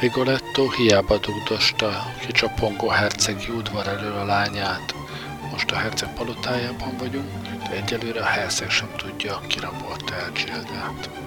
Rigoletto hiába dugdosta ki csapongó hercegi udvar elől a lányát. Most a herceg palotájában vagyunk, de egyelőre a herceg sem tudja, ki rabolta el Gildát.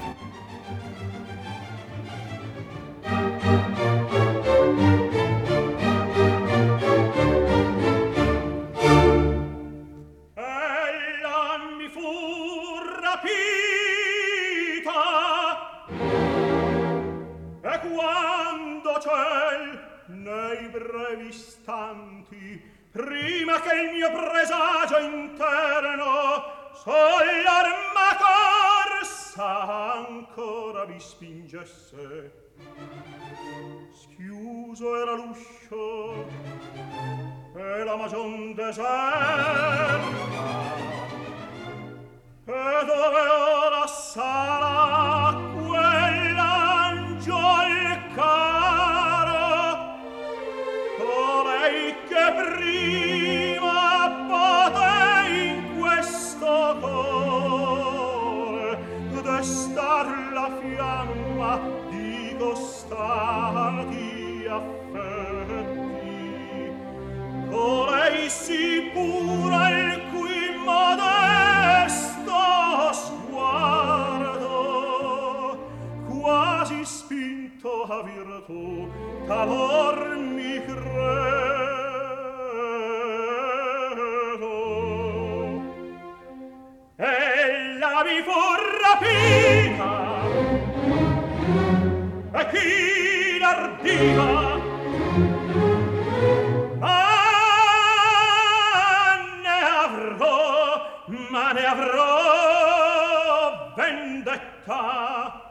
ma ne avrò vendetta.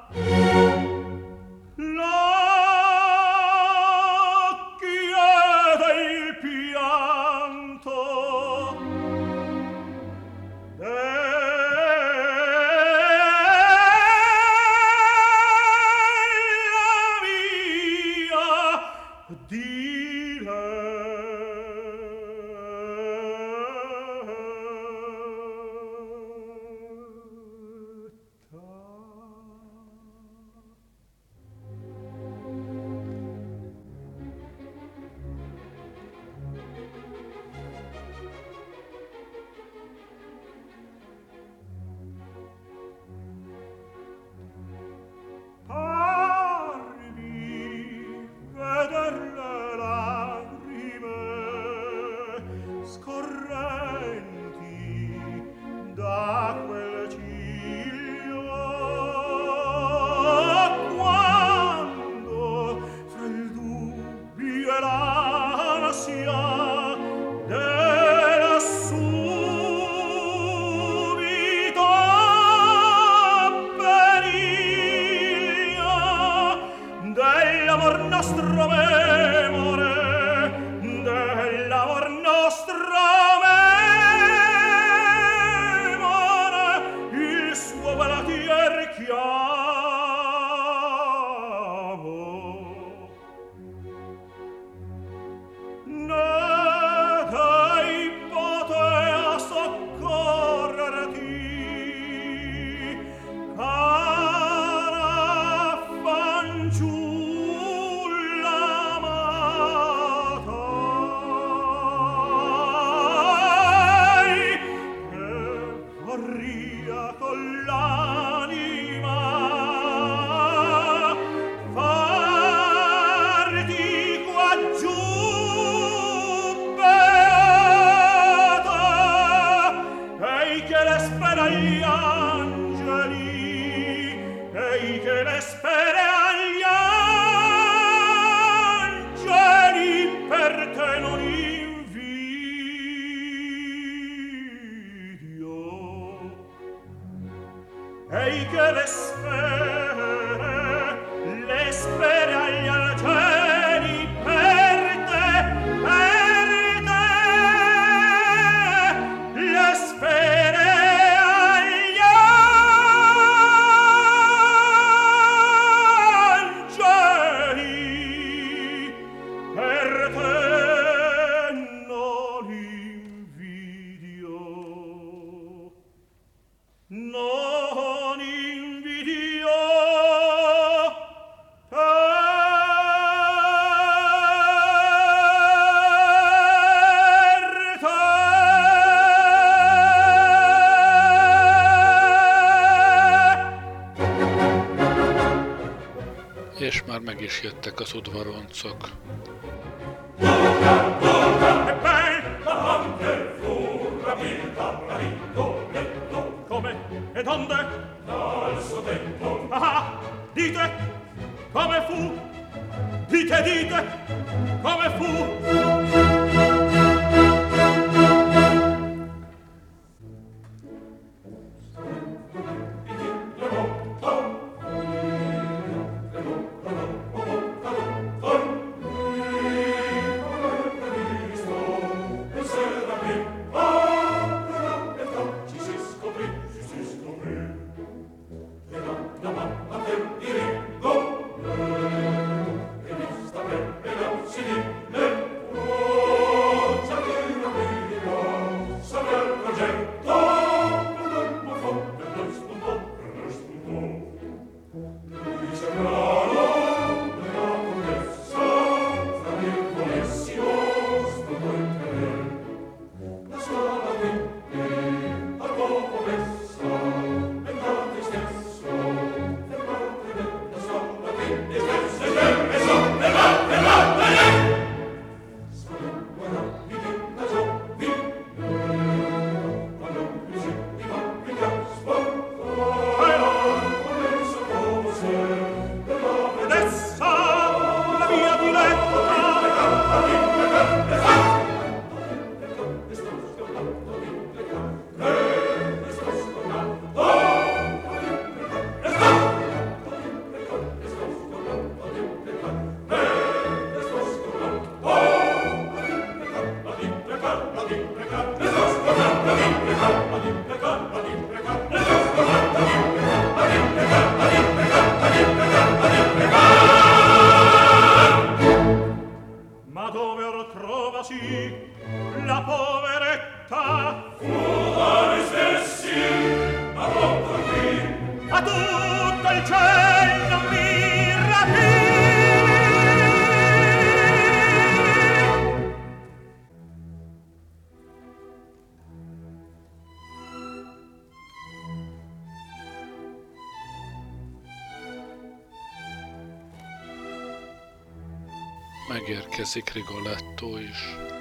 is jöttek az udvaroncok. Loka, loka, e donde? Dal suo tempo. Ah, dite come fu? Dite, dite come fu? érkezik Rigoletto is.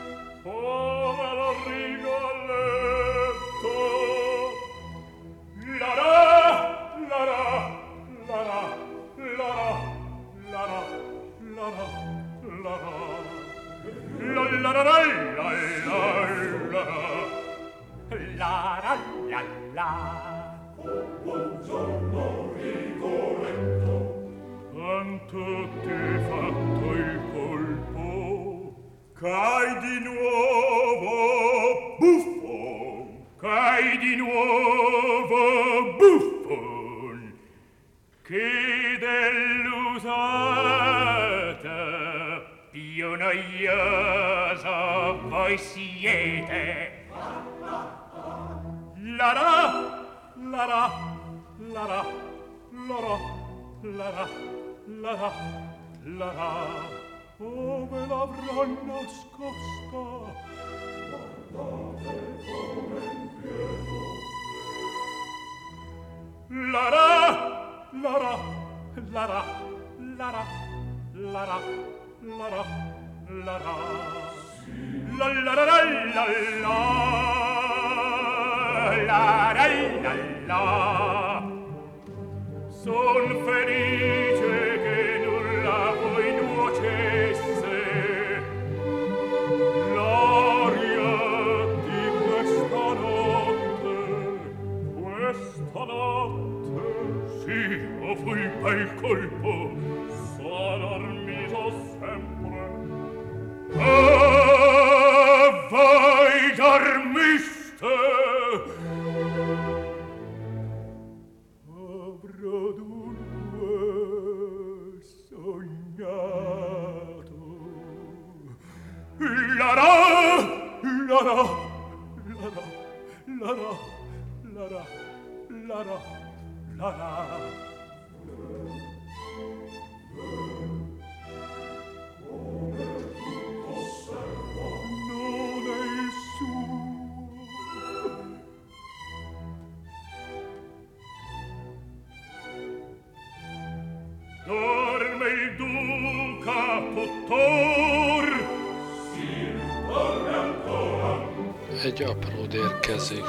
egy apró dérkezik.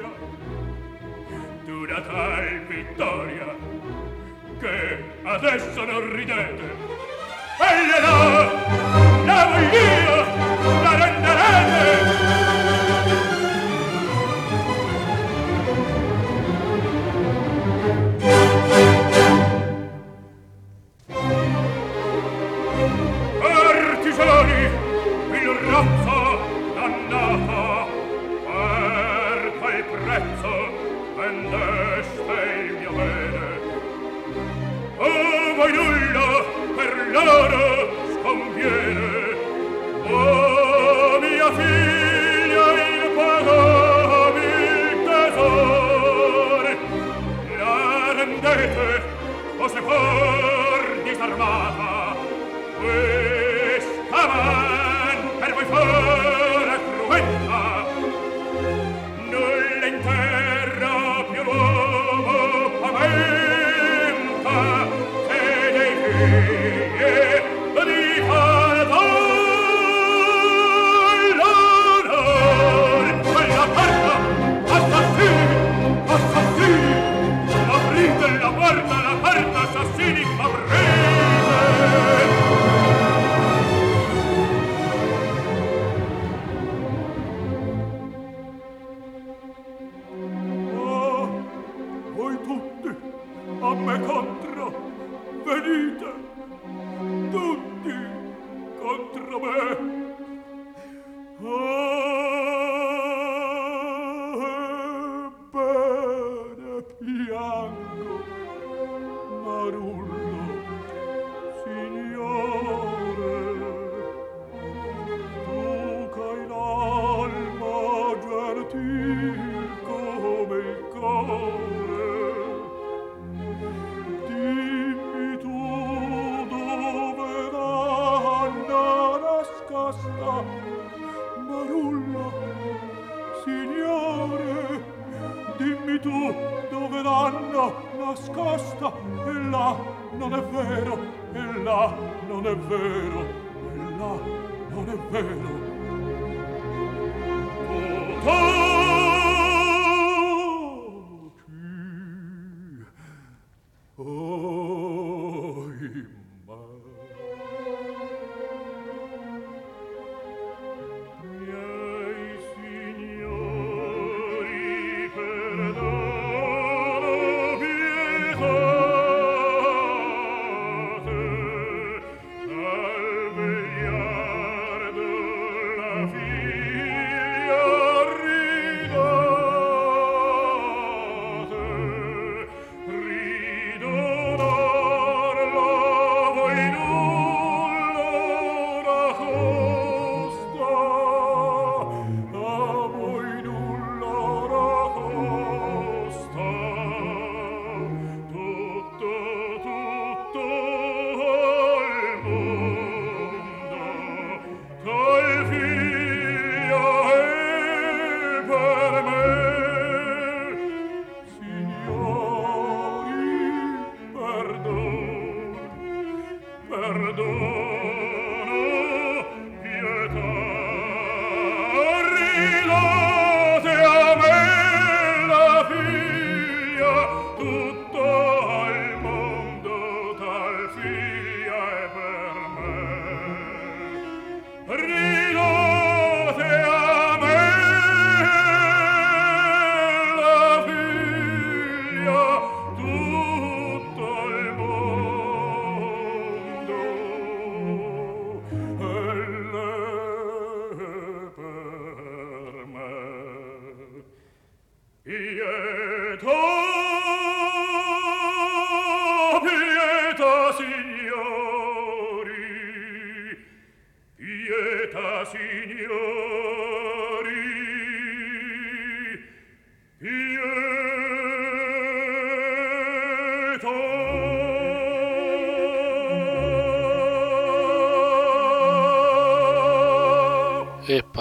gloria di una tal vittoria che adesso non ridete. E le dà la voglio la renderete.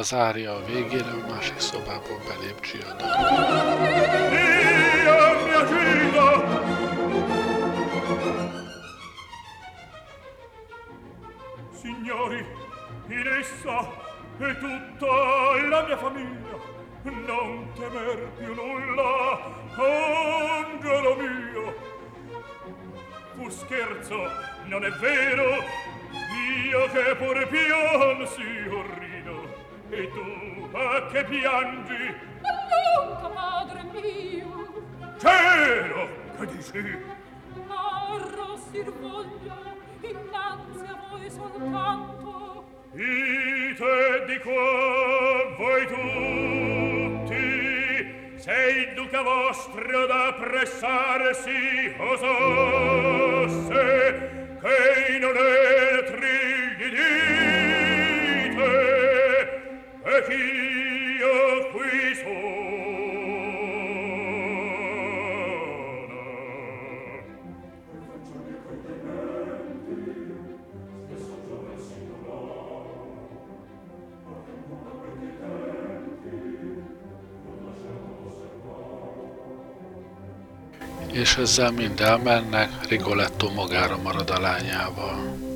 Ária a végére a másik szobából belép Gilda! Signori, in essa è tutta la mia famiglia. Non temer più nulla, angelo mio. Fu scherzo, non è vero? Io che pure piansi orrido. E tu a che piangi? Allunga, padre mio! Cielo, che dici? Arrossir voglio innanzi a voi soltanto. Ite di qua voi tutti, se il duca vostro da pressarsi osasse, che non è És ezzel mind elmennek, Rigoletto magára marad a lányával.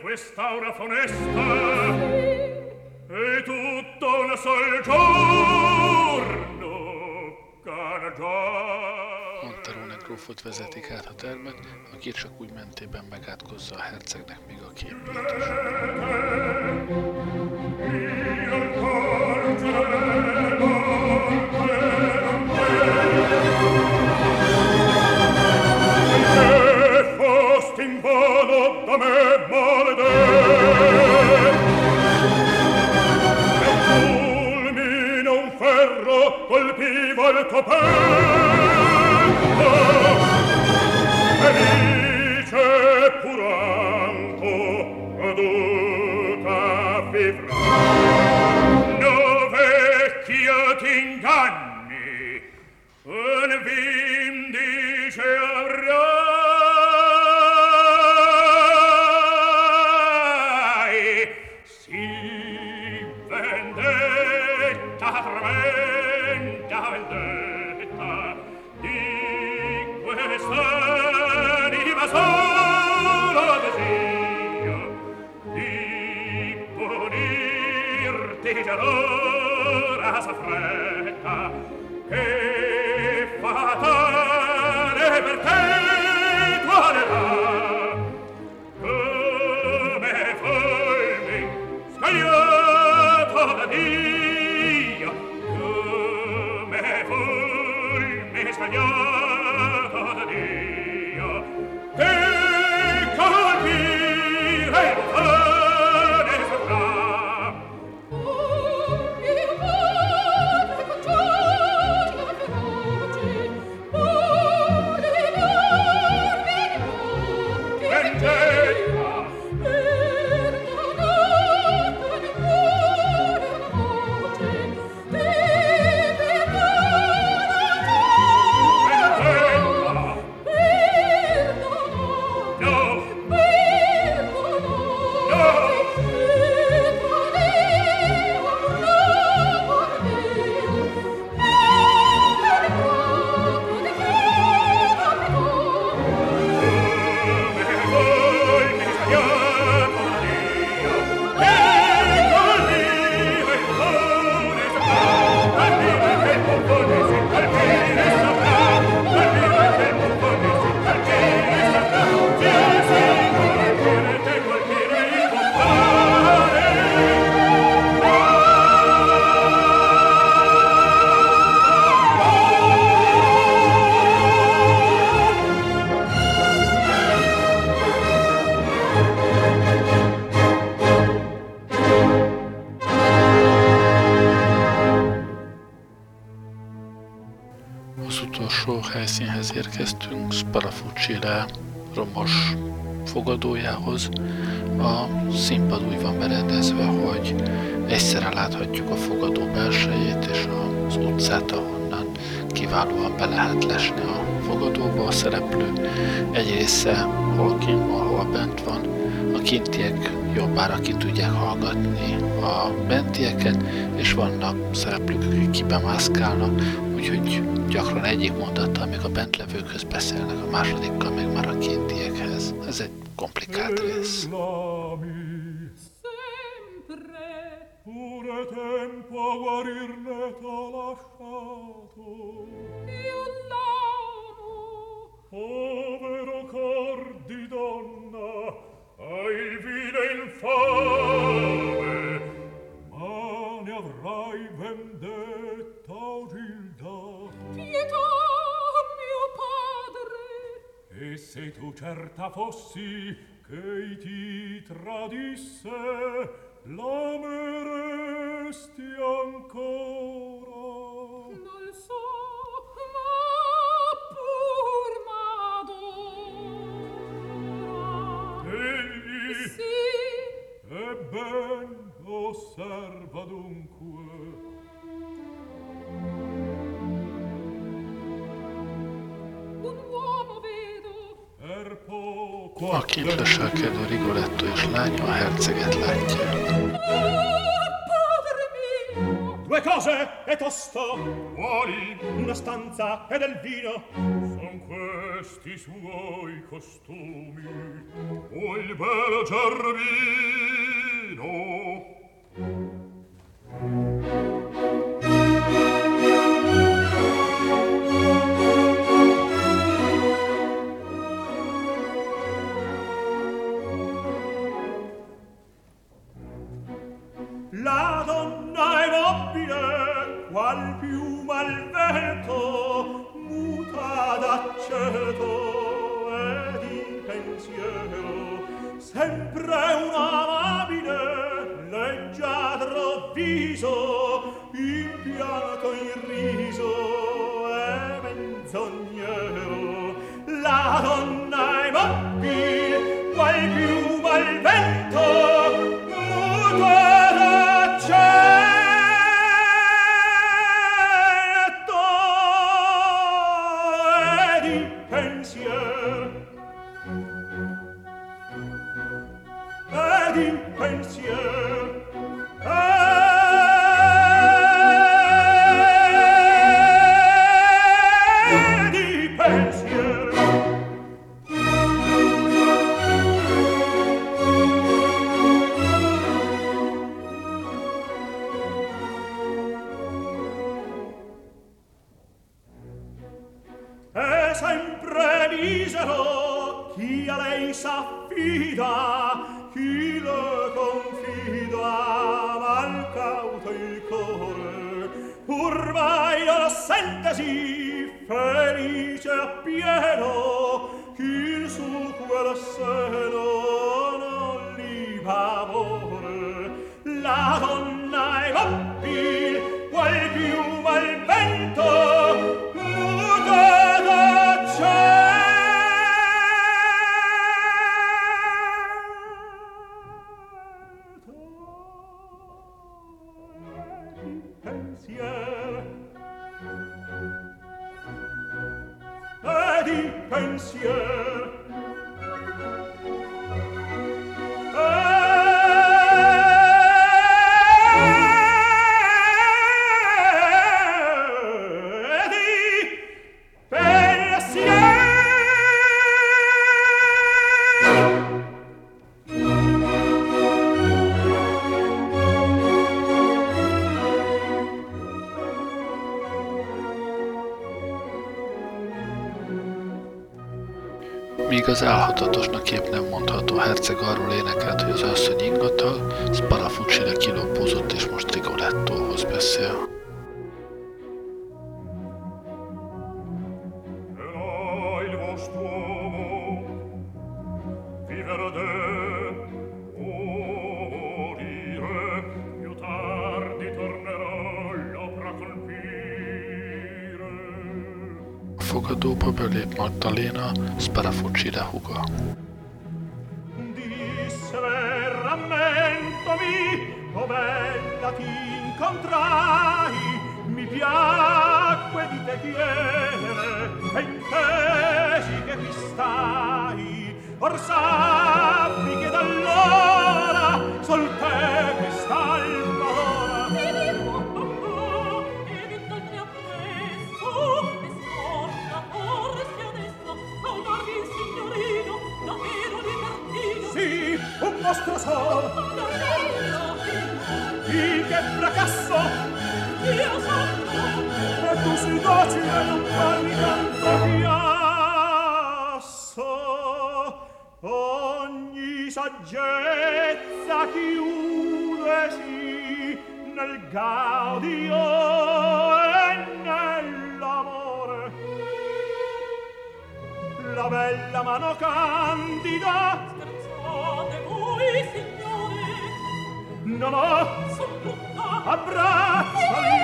Quest'aura funesta e tutto un sol giorno canaggia Monterone grófot vezetik át a termet, aki csak úgy mentében megátkozza a hercegnek még a képét is. a me maledetto ferro colpiva il tuo petto felice puranto caduta vivrai be lehet lesni a fogadóba. A szereplő egy része hol kint van, hol bent van. A kintiek jobbára ki tudják hallgatni a bentieket, és vannak szereplők, akik kibemászkálnak, úgyhogy gyakran egyik mondattal még a bentlevőkhöz beszélnek, a másodikkal meg már a kintiekhez. Ez egy komplikált rész. è tempo a guarirne t'ha lasciato. Io l'amo. Povero cor di donna, hai vile infame, ma ne avrai vendetta o gilda. Pietà, mio padre! E se tu certa fossi che ti tradisse, l'ameresti ancora? Non so, ma pur m'adora. Egli? Sì. Ebben, osserva dunque, A kint leselkedő Rigoletto és lánya a herceget látja. Due cose e tosto Quali? Una stanza e del vino Son questi suoi costumi O il bel Cervino qual piuma al vento muta d'aceto e di pensiero sempre un amabile leggiadro viso impianto in riso pensiero chi su quel seno Álhatatosnak épp nem mondható herceg arról énekelt, hogy az asszony ingatag, Sparafucci kilopózott és most Rigolettóhoz beszél. gaudio e nell'amore la bella mano candida. Scherzate voi signori no no. Sollutta abbracciami.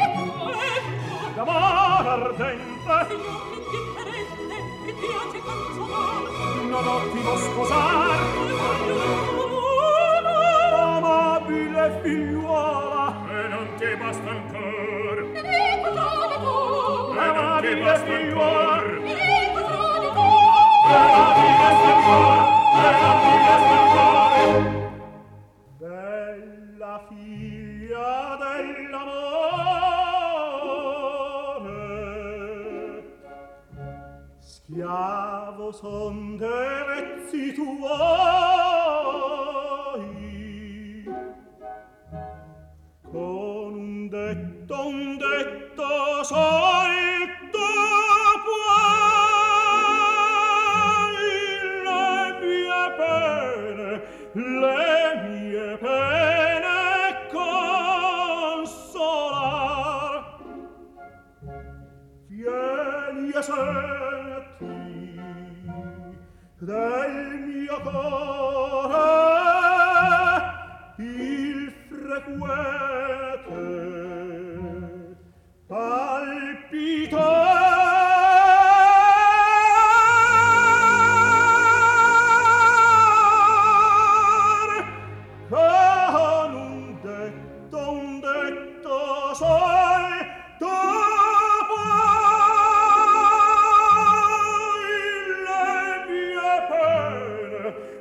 D'amore ardente. Signor indifferente mi piace consolar no no ti vo sposar amabile figliuola che basta ancor. E non che basta ancor. e non basta ancor. Basta ancor. Bella figlia dell'amore. Schiavo son de vezzi tuoi. del mio cuore il frequete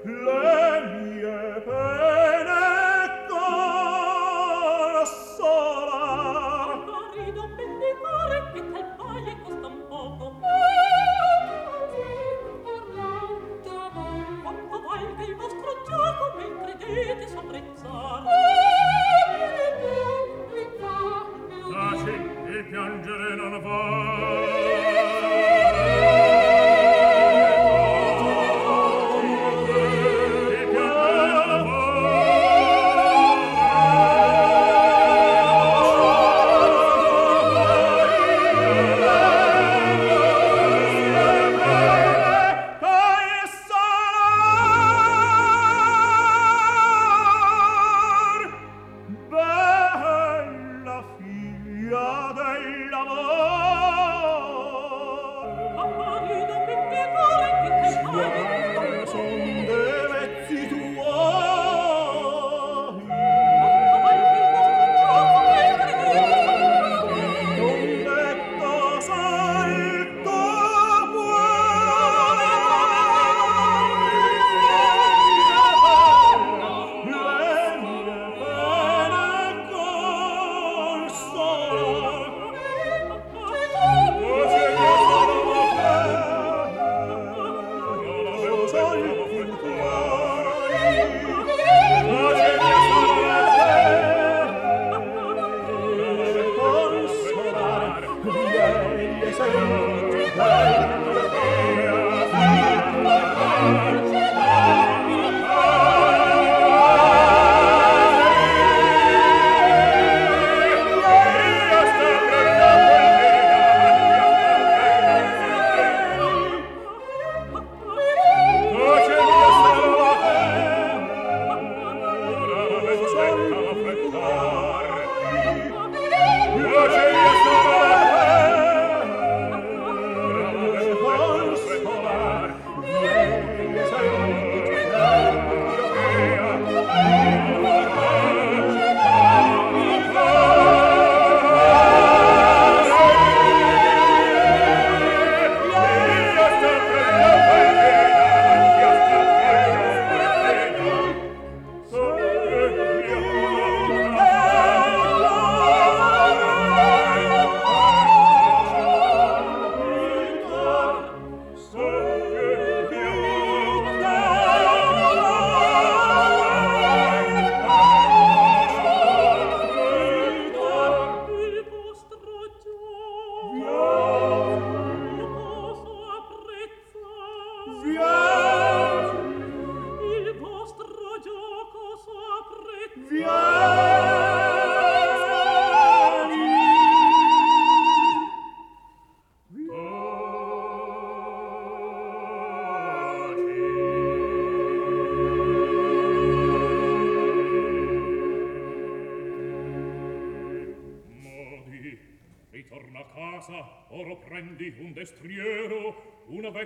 Love.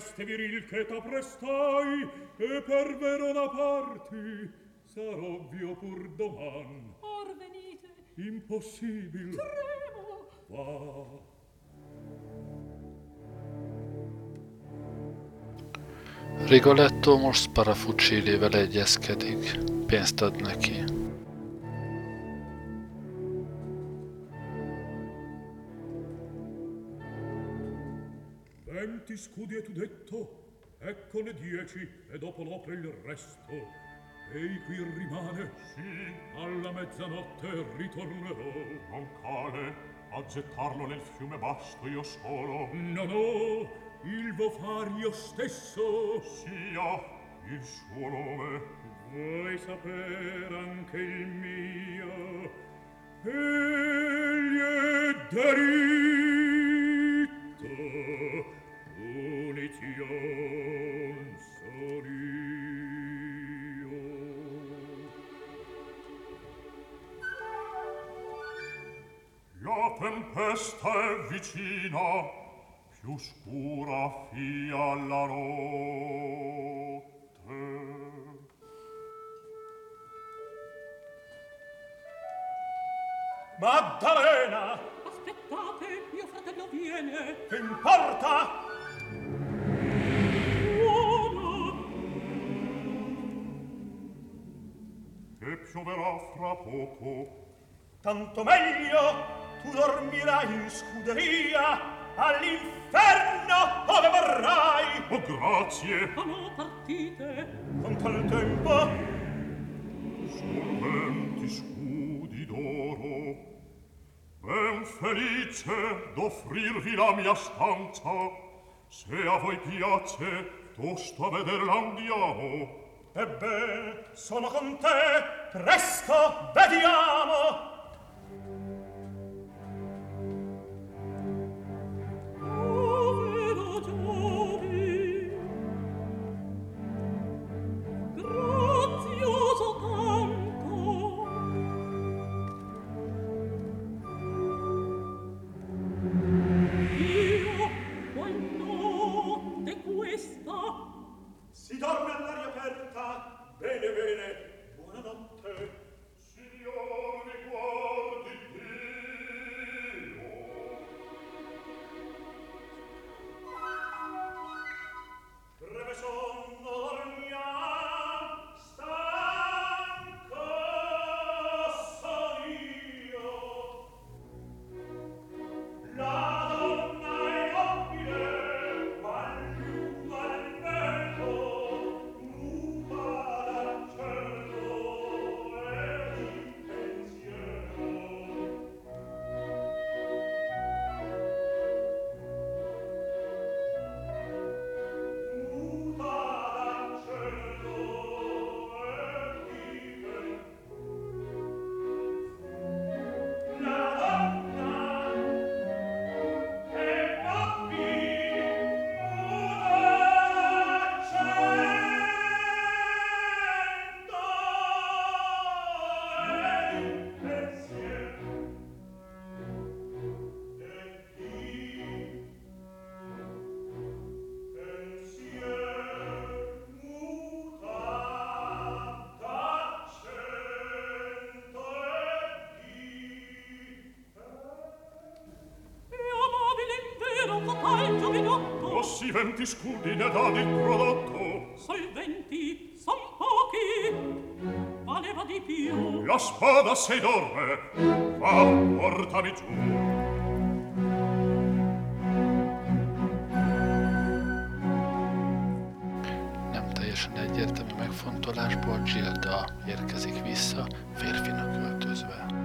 Veste viril che t'apprestai e per vero da parti sarà ovvio pur doman Or venite, impossibil tremo, va Rigoletto most Sparafuccilével egyezkedik. Pénzt ad neki. Senti scudi e tu detto, eccone dieci e dopo l'opre il resto. Ei qui rimane? Sì. Alla mezzanotte ritornerò. Non cale, a gettarlo nel fiume basto io solo. No, no, il vo far io stesso. Sia il suo nome. Vuoi saper anche il mio? Egli è diritto punition sonio. La tempesta è vicina, più scura fia la notte. Maddalena! Aspettate, mio fratello viene! Che importa? pioverà fra poco. Tanto meglio tu dormirai in scuderia all'inferno dove vorrai. Oh, grazie. Ma no, partite. Con tal tempo. Solventi scudi d'oro. Ben felice d'offrirvi la mia stanza. Se a voi piace, tosto a vederla andiamo. Ebbene, sono con te, presto vediamo! Rossi venti scudi ne dà il prodotto, solventi son pochi, valeva di più. la spada se dorme, va, portami giù. Nem teljesen egyértelmű megfontolásból Gilda érkezik vissza, férfinak öltözve.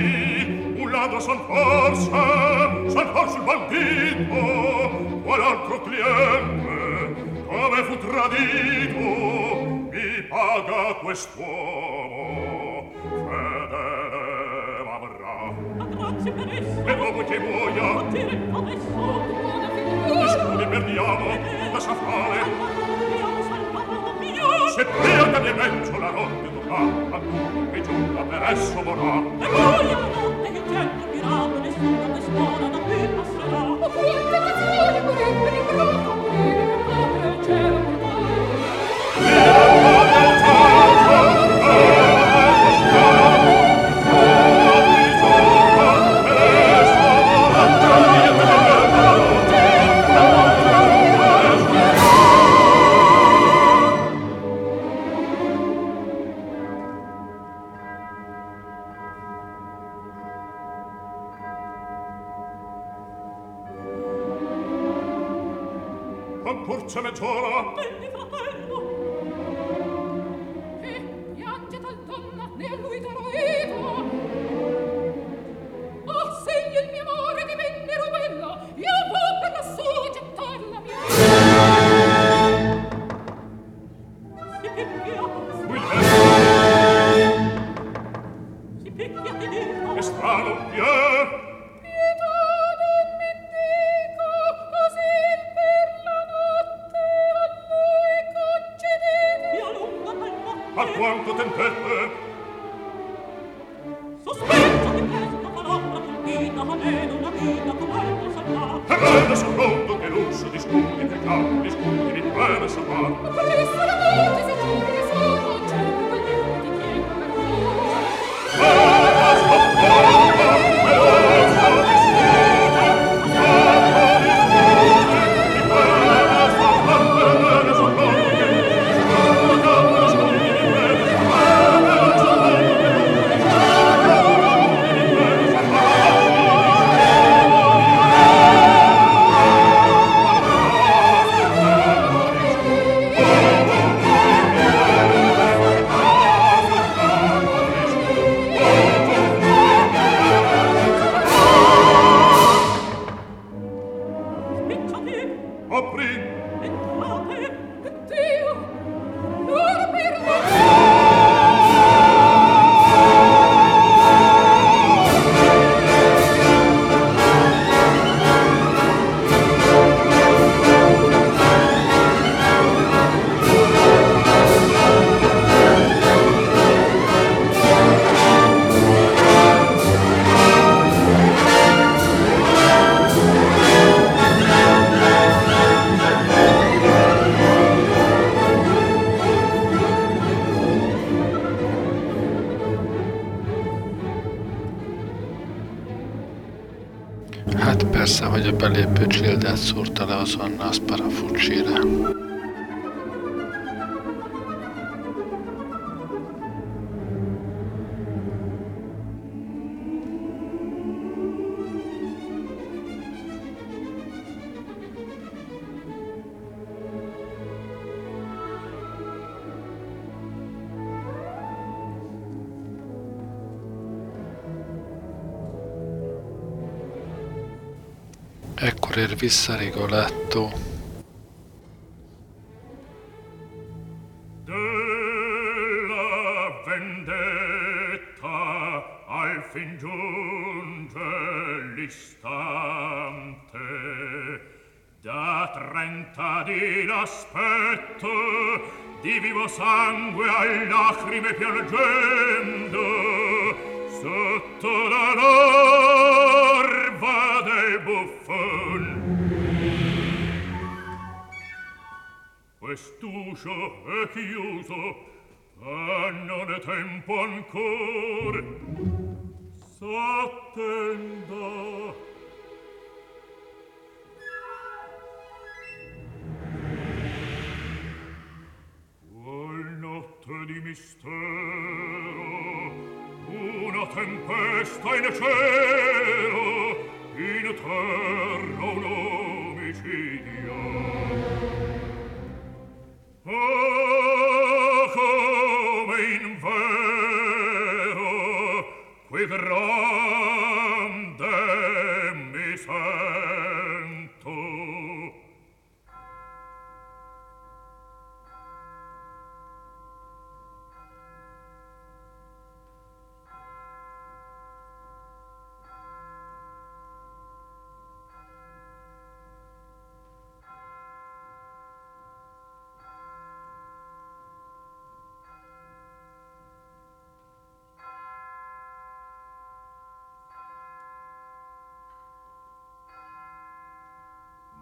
qui un lato son forse son forse il bandito qual altro cliente come fu tradito mi paga quest'uomo fedele m'avrà ma grazie per esso e dopo che muoia non ti ricomesso buona figura scudi per diamo da sa fare se te al cambiamento la notte morirà a lungo che giunga per esso vorrà e poi alla notte che certo pirata nessuno d'espora da qui passerà o qui è peccazione che vorrebbe ricorrere soir. Ekkor ér vissza Rigoletto. della vendetta al fin giunge l'istante da trenta di l'aspetto di vivo sangue a lacrime piangendo sotto la larva Quest'uscio è chiuso, ma non è tempo ancor. S'attenda. Qual notte di mistero, una tempesta in cielo, in terra un omicidio. Ah, oh, come in vero qui grande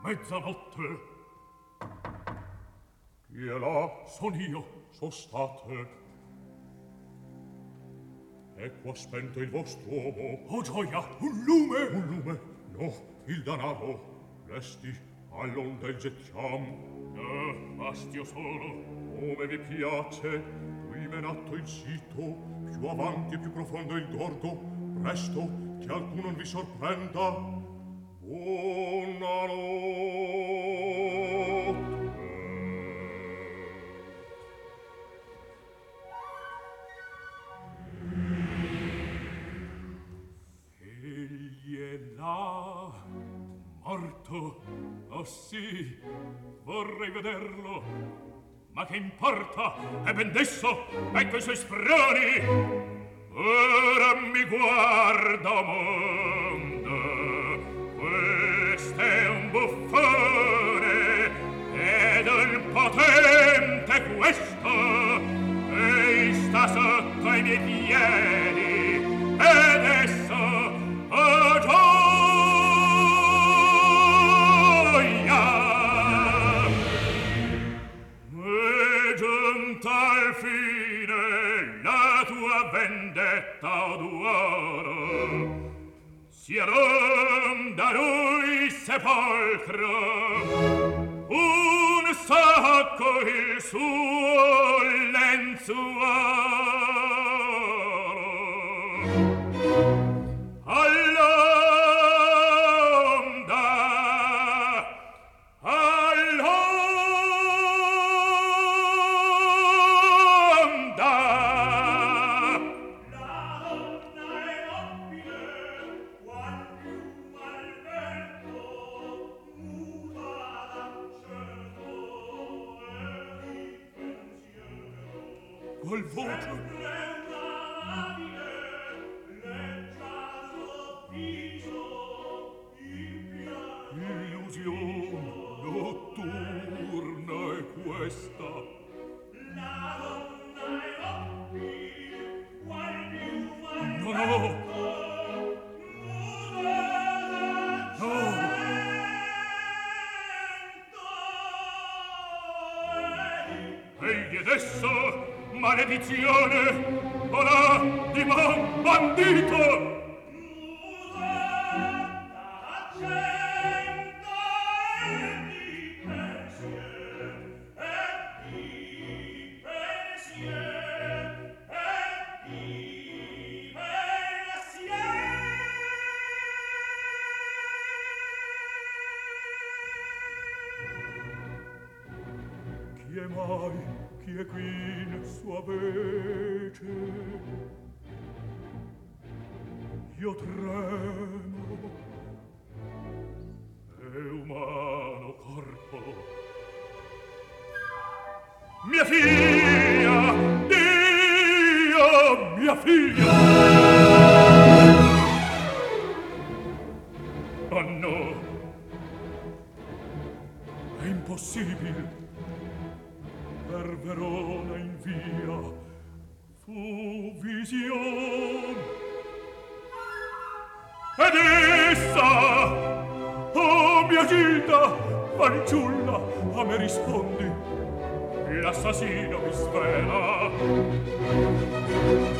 mezzanotte. Chi è là? Son io, so state. Ecco spento il vostro uomo. Oh gioia, un lume! Un lume? No, il danaro. Resti, all'onda il gettiam. Eh, bastio solo. Come vi piace, qui menatto il sito, più avanti e più profondo il gorgo. Presto, che alcuno non vi sorprenda. Buona vorrei vederlo. Ma che importa? E ben desso ecco i suoi sproni. Ora mi guarda mondo. Questo è un buffone ed un potente questo. E sta sotto i miei piedi. Ed esso oh, stretta d'uoro sieron da lui sepolcro un sacco il suo lenzuolo. al voto. maledizione! Olà, di buon bandito! nascondi l'assassino mi svela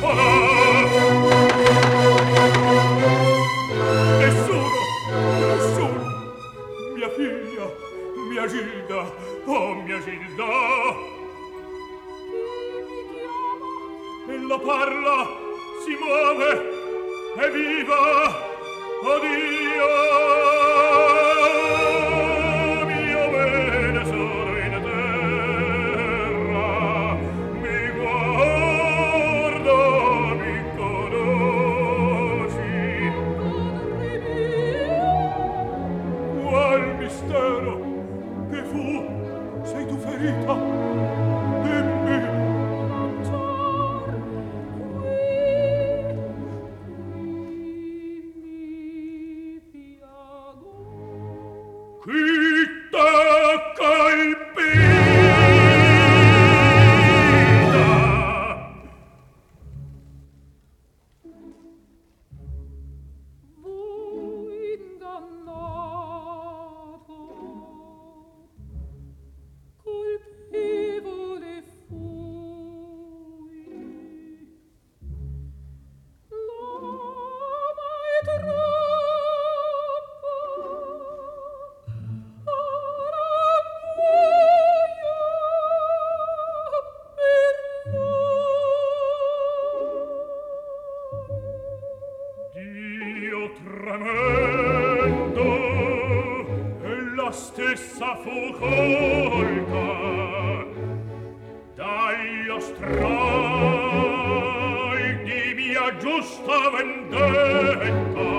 Olà! nessuno nessuno. Mia figlia mia Gilda oh mia Gilda. Ella parla si muove è viva. Oh Dio vendetta